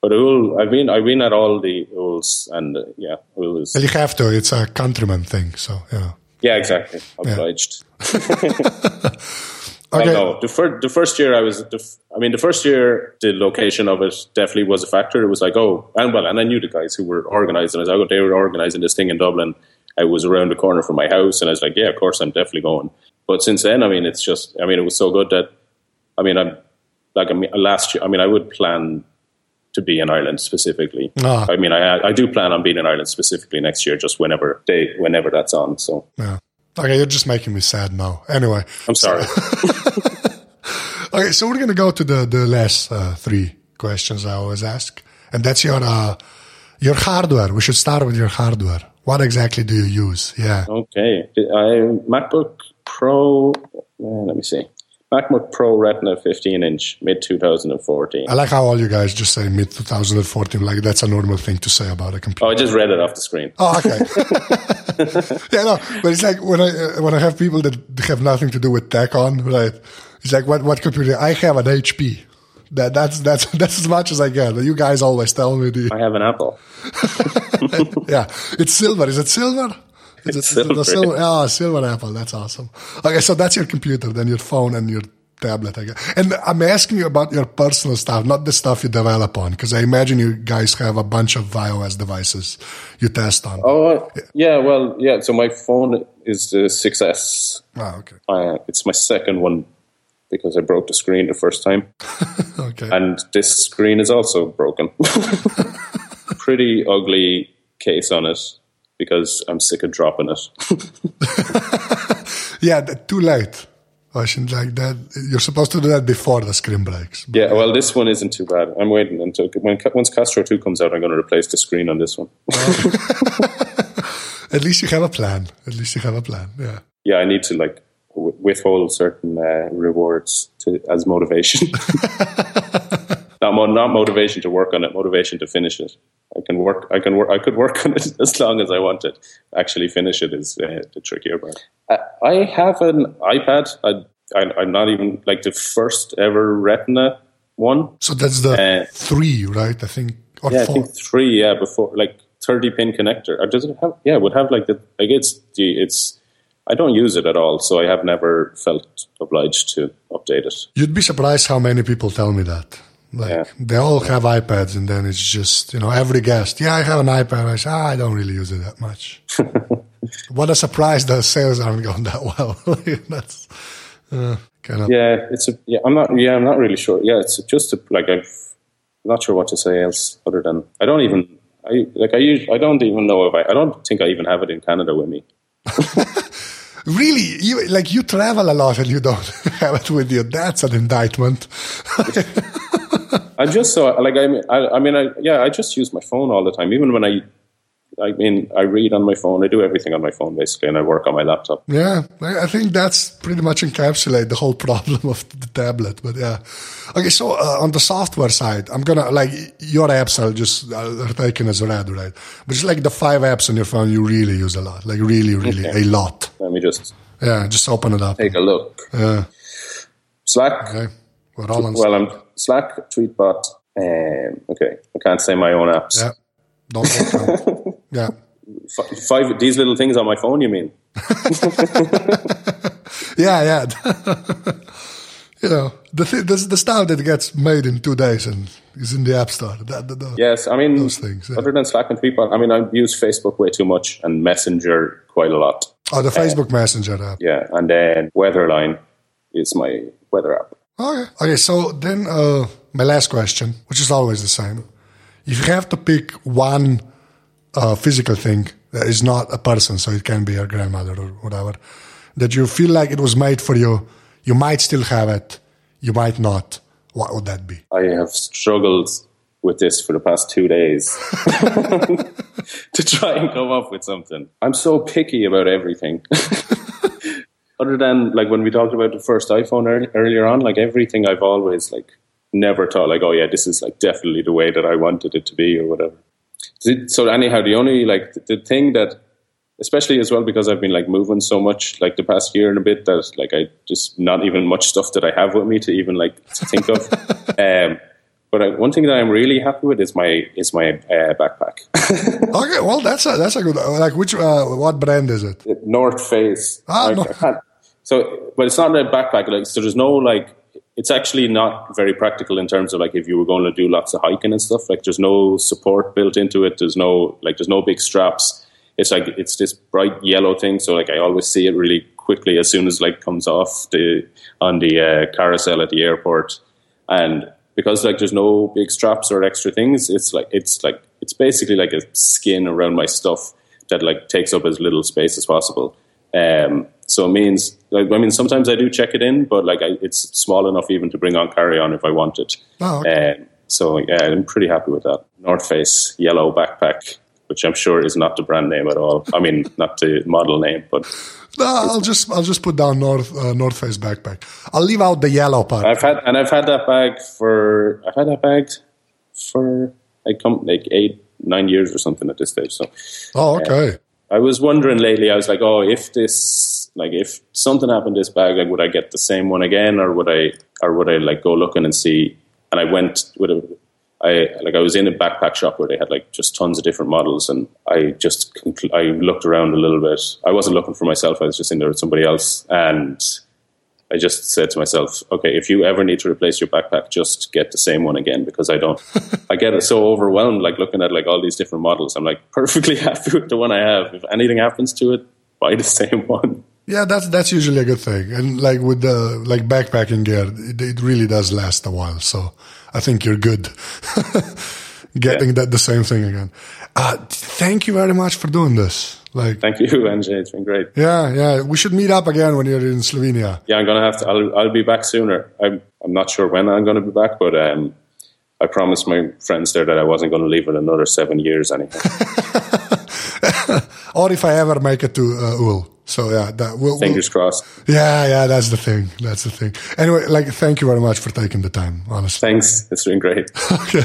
Speaker 2: But Úll, I've been I've been at all the Úlls, and uh, yeah, Úll is.
Speaker 1: Well, you have to. It's a countryman thing, so yeah.
Speaker 2: Yeah, exactly. Obliged. Yeah. okay. No, the first the first year I was. The, I mean, the first year the location of it definitely was a factor. It was like, oh, and well, and I knew the guys who were organizing. I was like, oh, they were organizing this thing in Dublin. I was around the corner from my house, and I was like, yeah, of course, I'm definitely going. But since then, I mean, it's just, I mean, it was so good that I mean, I'm like I mean, last year. I mean, I would plan to be in Ireland specifically.
Speaker 1: Ah.
Speaker 2: I mean, I I do plan on being in Ireland specifically next year, just whenever they whenever that's on. So
Speaker 1: yeah. Okay, you're just making me sad now. Anyway,
Speaker 2: I'm sorry.
Speaker 1: okay, so we're gonna go to the the last uh, three questions I always ask. and that's your uh, your hardware. We should start with your hardware. What exactly do you use? Yeah.
Speaker 2: Okay. I MacBook Pro. Uh, let me see. MacBook Pro Retina 15 inch, mid 2014.
Speaker 1: I like how all you guys just say mid 2014. Like that's a normal thing to say about a computer.
Speaker 2: Oh, I just read it off the screen.
Speaker 1: Oh, okay. yeah, no, but it's like when I uh, when I have people that have nothing to do with tech on, right? It's like what what computer? I have an HP. That that's that's that's as much as I get. You guys always tell me. The,
Speaker 2: I have an Apple.
Speaker 1: yeah, it's silver. Is it silver? Is
Speaker 2: It's
Speaker 1: it
Speaker 2: silver.
Speaker 1: The silver? Oh, silver apple. That's awesome. Okay, so that's your computer, then your phone and your tablet, I guess. And I'm asking you about your personal stuff, not the stuff you develop on, because I imagine you guys have a bunch of iOS devices you test on.
Speaker 2: Oh, yeah. Well, yeah. So my phone is the 6S.
Speaker 1: Ah, okay.
Speaker 2: Uh, it's my second one because I broke the screen the first time.
Speaker 1: Okay.
Speaker 2: And this screen is also broken. Pretty ugly case on it because I'm sick of dropping it.
Speaker 1: yeah, too late. I shouldn't like that. You're supposed to do that before the screen breaks.
Speaker 2: Yeah, well, this one isn't too bad. I'm waiting until when once Castro 2 comes out, I'm going to replace the screen on this one.
Speaker 1: At least you have a plan. At least you have a plan. Yeah.
Speaker 2: yeah, I need to like withhold certain uh, rewards to as motivation. not mo- not motivation to work on it, motivation to finish it. I can work. I can work. I could work on it as long as I wanted. Actually, finish it is uh, the trickier part. Uh, I have an iPad. I, I, I'm not even like the first ever Retina one.
Speaker 1: So that's the
Speaker 2: Uh,
Speaker 1: three, right? I think. Or
Speaker 2: Yeah, I think three. Yeah, before like thirty pin connector. Or does it have? Yeah, it would have like the like it's the it's. I don't use it at all, so I have never felt obliged to update it.
Speaker 1: You'd be surprised how many people tell me that. Like
Speaker 2: Yeah.
Speaker 1: they all have iPads, and then it's just you know every guest. Yeah, I have an iPad. I say, ah, I don't really use it that much. what a surprise! The sales aren't going that well. That's uh, kind of
Speaker 2: Yeah, it's a. Yeah, I'm not. Yeah, I'm not really sure. Yeah, it's just a, like I've. I'm not sure what to say else other than I don't even. I like I use. I don't even know if I. I don't think I even have it in Canada with me.
Speaker 1: really you like you travel a lot and you don't have it with you. That's an indictment.
Speaker 2: I'm just so like I mean I, I mean I yeah I just use my phone all the time. Even when I. I mean, I read on my phone. I do everything on my phone basically, and I work on my laptop.
Speaker 1: Yeah, I I think that's pretty much encapsulate the whole problem of the tablet. But yeah, okay. So uh, on the software side, I'm gonna like your apps are just uh, are taken as read, right? But it's like the five apps on your phone you really use a lot, like really, really a lot.
Speaker 2: Let me just
Speaker 1: Yeah, just open it up.
Speaker 2: take a look.
Speaker 1: Yeah,
Speaker 2: Slack.
Speaker 1: okay. We're all on.
Speaker 2: Well, I'm Slack, Tweetbot. Um, okay, I can't say my own apps.
Speaker 1: yeah, don't. don't- yeah.
Speaker 2: F- five these little things on my phone. You mean?
Speaker 1: Yeah, yeah. you know, the, th- the the stuff that gets made in two days and is in the app store. That, that, that-
Speaker 2: Yes, I mean
Speaker 1: Those things, yeah.
Speaker 2: Other than Slack and Tweetbot, I mean I use Facebook way too much and Messenger quite a lot.
Speaker 1: Oh, the Facebook Messenger app.
Speaker 2: Yeah, and then Weatherline is my weather app.
Speaker 1: Okay. Okay. So then, uh, my last question, which is always the same: if you have to pick one uh, physical thing that is not a person, so it can be your grandmother or whatever, that you feel like it was made for you, you might still have it, you might not. What would that be?
Speaker 2: I have struggled with this for the past two days to try and come up with something. I'm so picky about everything. Other than like when we talked about the first iPhone ear- earlier on, like everything I've always like never thought like, oh yeah, this is like definitely the way that I wanted it to be or whatever. So anyhow, the only like the thing that, especially as well because I've been like moving so much like the past year and a bit that like I just not even much stuff that I have with me to even like to think of. um, but I, one thing that I'm really happy with is my is my uh, backpack,
Speaker 1: Okay. Well, that's a that's a good. Like, which uh, what brand is it?
Speaker 2: North Face.
Speaker 1: Ah, no.
Speaker 2: I can't- so, but it's not a backpack. Like, so there's no like. It's actually not very practical in terms of like if you were going to do lots of hiking and stuff. Like, there's no support built into it. There's no like there's no big straps. It's like it's this bright yellow thing. So like I always see it really quickly as soon as like comes off the on the uh, carousel at the airport, and because like there's no big straps or extra things, it's like it's like it's basically like a skin around my stuff that like takes up as little space as possible. Um, so it means, like, I mean, sometimes I do check it in, but like I, it's small enough even to bring on carry on if I want it.
Speaker 1: Oh, okay.
Speaker 2: Um, So yeah, I'm pretty happy with that. North Face yellow backpack, which I'm sure is not the brand name at all. I mean, not the model name, but
Speaker 1: No, I'll just I'll just put down North uh, North Face backpack. I'll leave out the yellow part.
Speaker 2: I've had and I've had that bag for I've had that bag for like come like eight nine years or something at this stage. So
Speaker 1: oh, okay.
Speaker 2: I was wondering lately. I was like, oh, if this like if something happened to this bag, like would I get the same one again, or would I or would I like go looking and see? And I went with a. I like I was in a backpack shop where they had like just tons of different models, and I just conclu- I looked around a little bit. I wasn't looking for myself; I was just in there with somebody else, and I just said to myself, okay, if you ever need to replace your backpack, just get the same one again because I don't. I get so overwhelmed, like looking at like all these different models. I'm like perfectly happy with the one I have. If anything happens to it, buy the same one.
Speaker 1: Yeah, that's that's usually a good thing. And like with the like backpacking gear, it, it really does last a while. So I think you're good getting
Speaker 2: Yeah.
Speaker 1: that the same thing again. Uh, thank you very much for doing this. Like,
Speaker 2: Thank you, NJ. It's been great.
Speaker 1: yeah, yeah, we should meet up again when you're in Slovenia.
Speaker 2: Yeah, I'm gonna have to. I'll, I'll be back sooner. I'm I'm not sure when I'm gonna be back, but um, I promised my friends there that I wasn't going to leave in another seven years. Anything.
Speaker 1: Or if I ever make it to uh, Úll. So yeah, that will.
Speaker 2: Fingers crossed.
Speaker 1: Yeah, yeah, that's the thing. That's the thing. Anyway, like, thank you very much for taking the time. Honestly.
Speaker 2: Thanks. It's been great.
Speaker 1: Okay.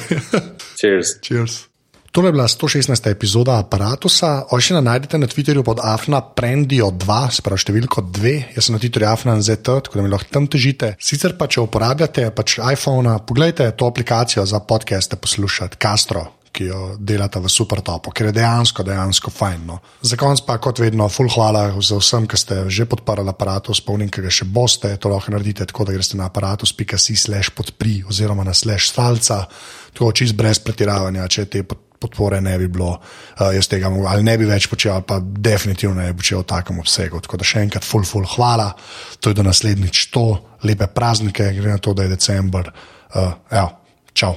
Speaker 2: Cheers.
Speaker 1: Cheers. Tole je bila 116. epizoda aparata. Ošina najdete na Twitterju pod Afna Prendio 2, spravo številko 2. Jaz sem na Twitterju Afna ZT, tako da mi lahko tam težite. Sicer pa, če uporabljate pač iPhone, pogledajte to aplikacijo za podcaste poslušati, Castro. Ki jo delata v super topu, ker je dejansko, dejansko fajn. No. Za konec pa, kot vedno, full hvala za vsem, ki ste že podprli aparatus, spomnim, ki ga še boste. To lahko naredite tako, da greste na aparatus.si slash podpri oziroma na slash stalca, tako čist brez pretiravanja, če te pod- podpore ne bi bilo, uh, jaz tega ali ne bi več počel, pa definitivno ne bi počel v takem obsegu. Tako da še enkrat, full, full, hvala, to je do naslednjič to, lepe praznike, gre na to, da je december. Uh, evo, čau.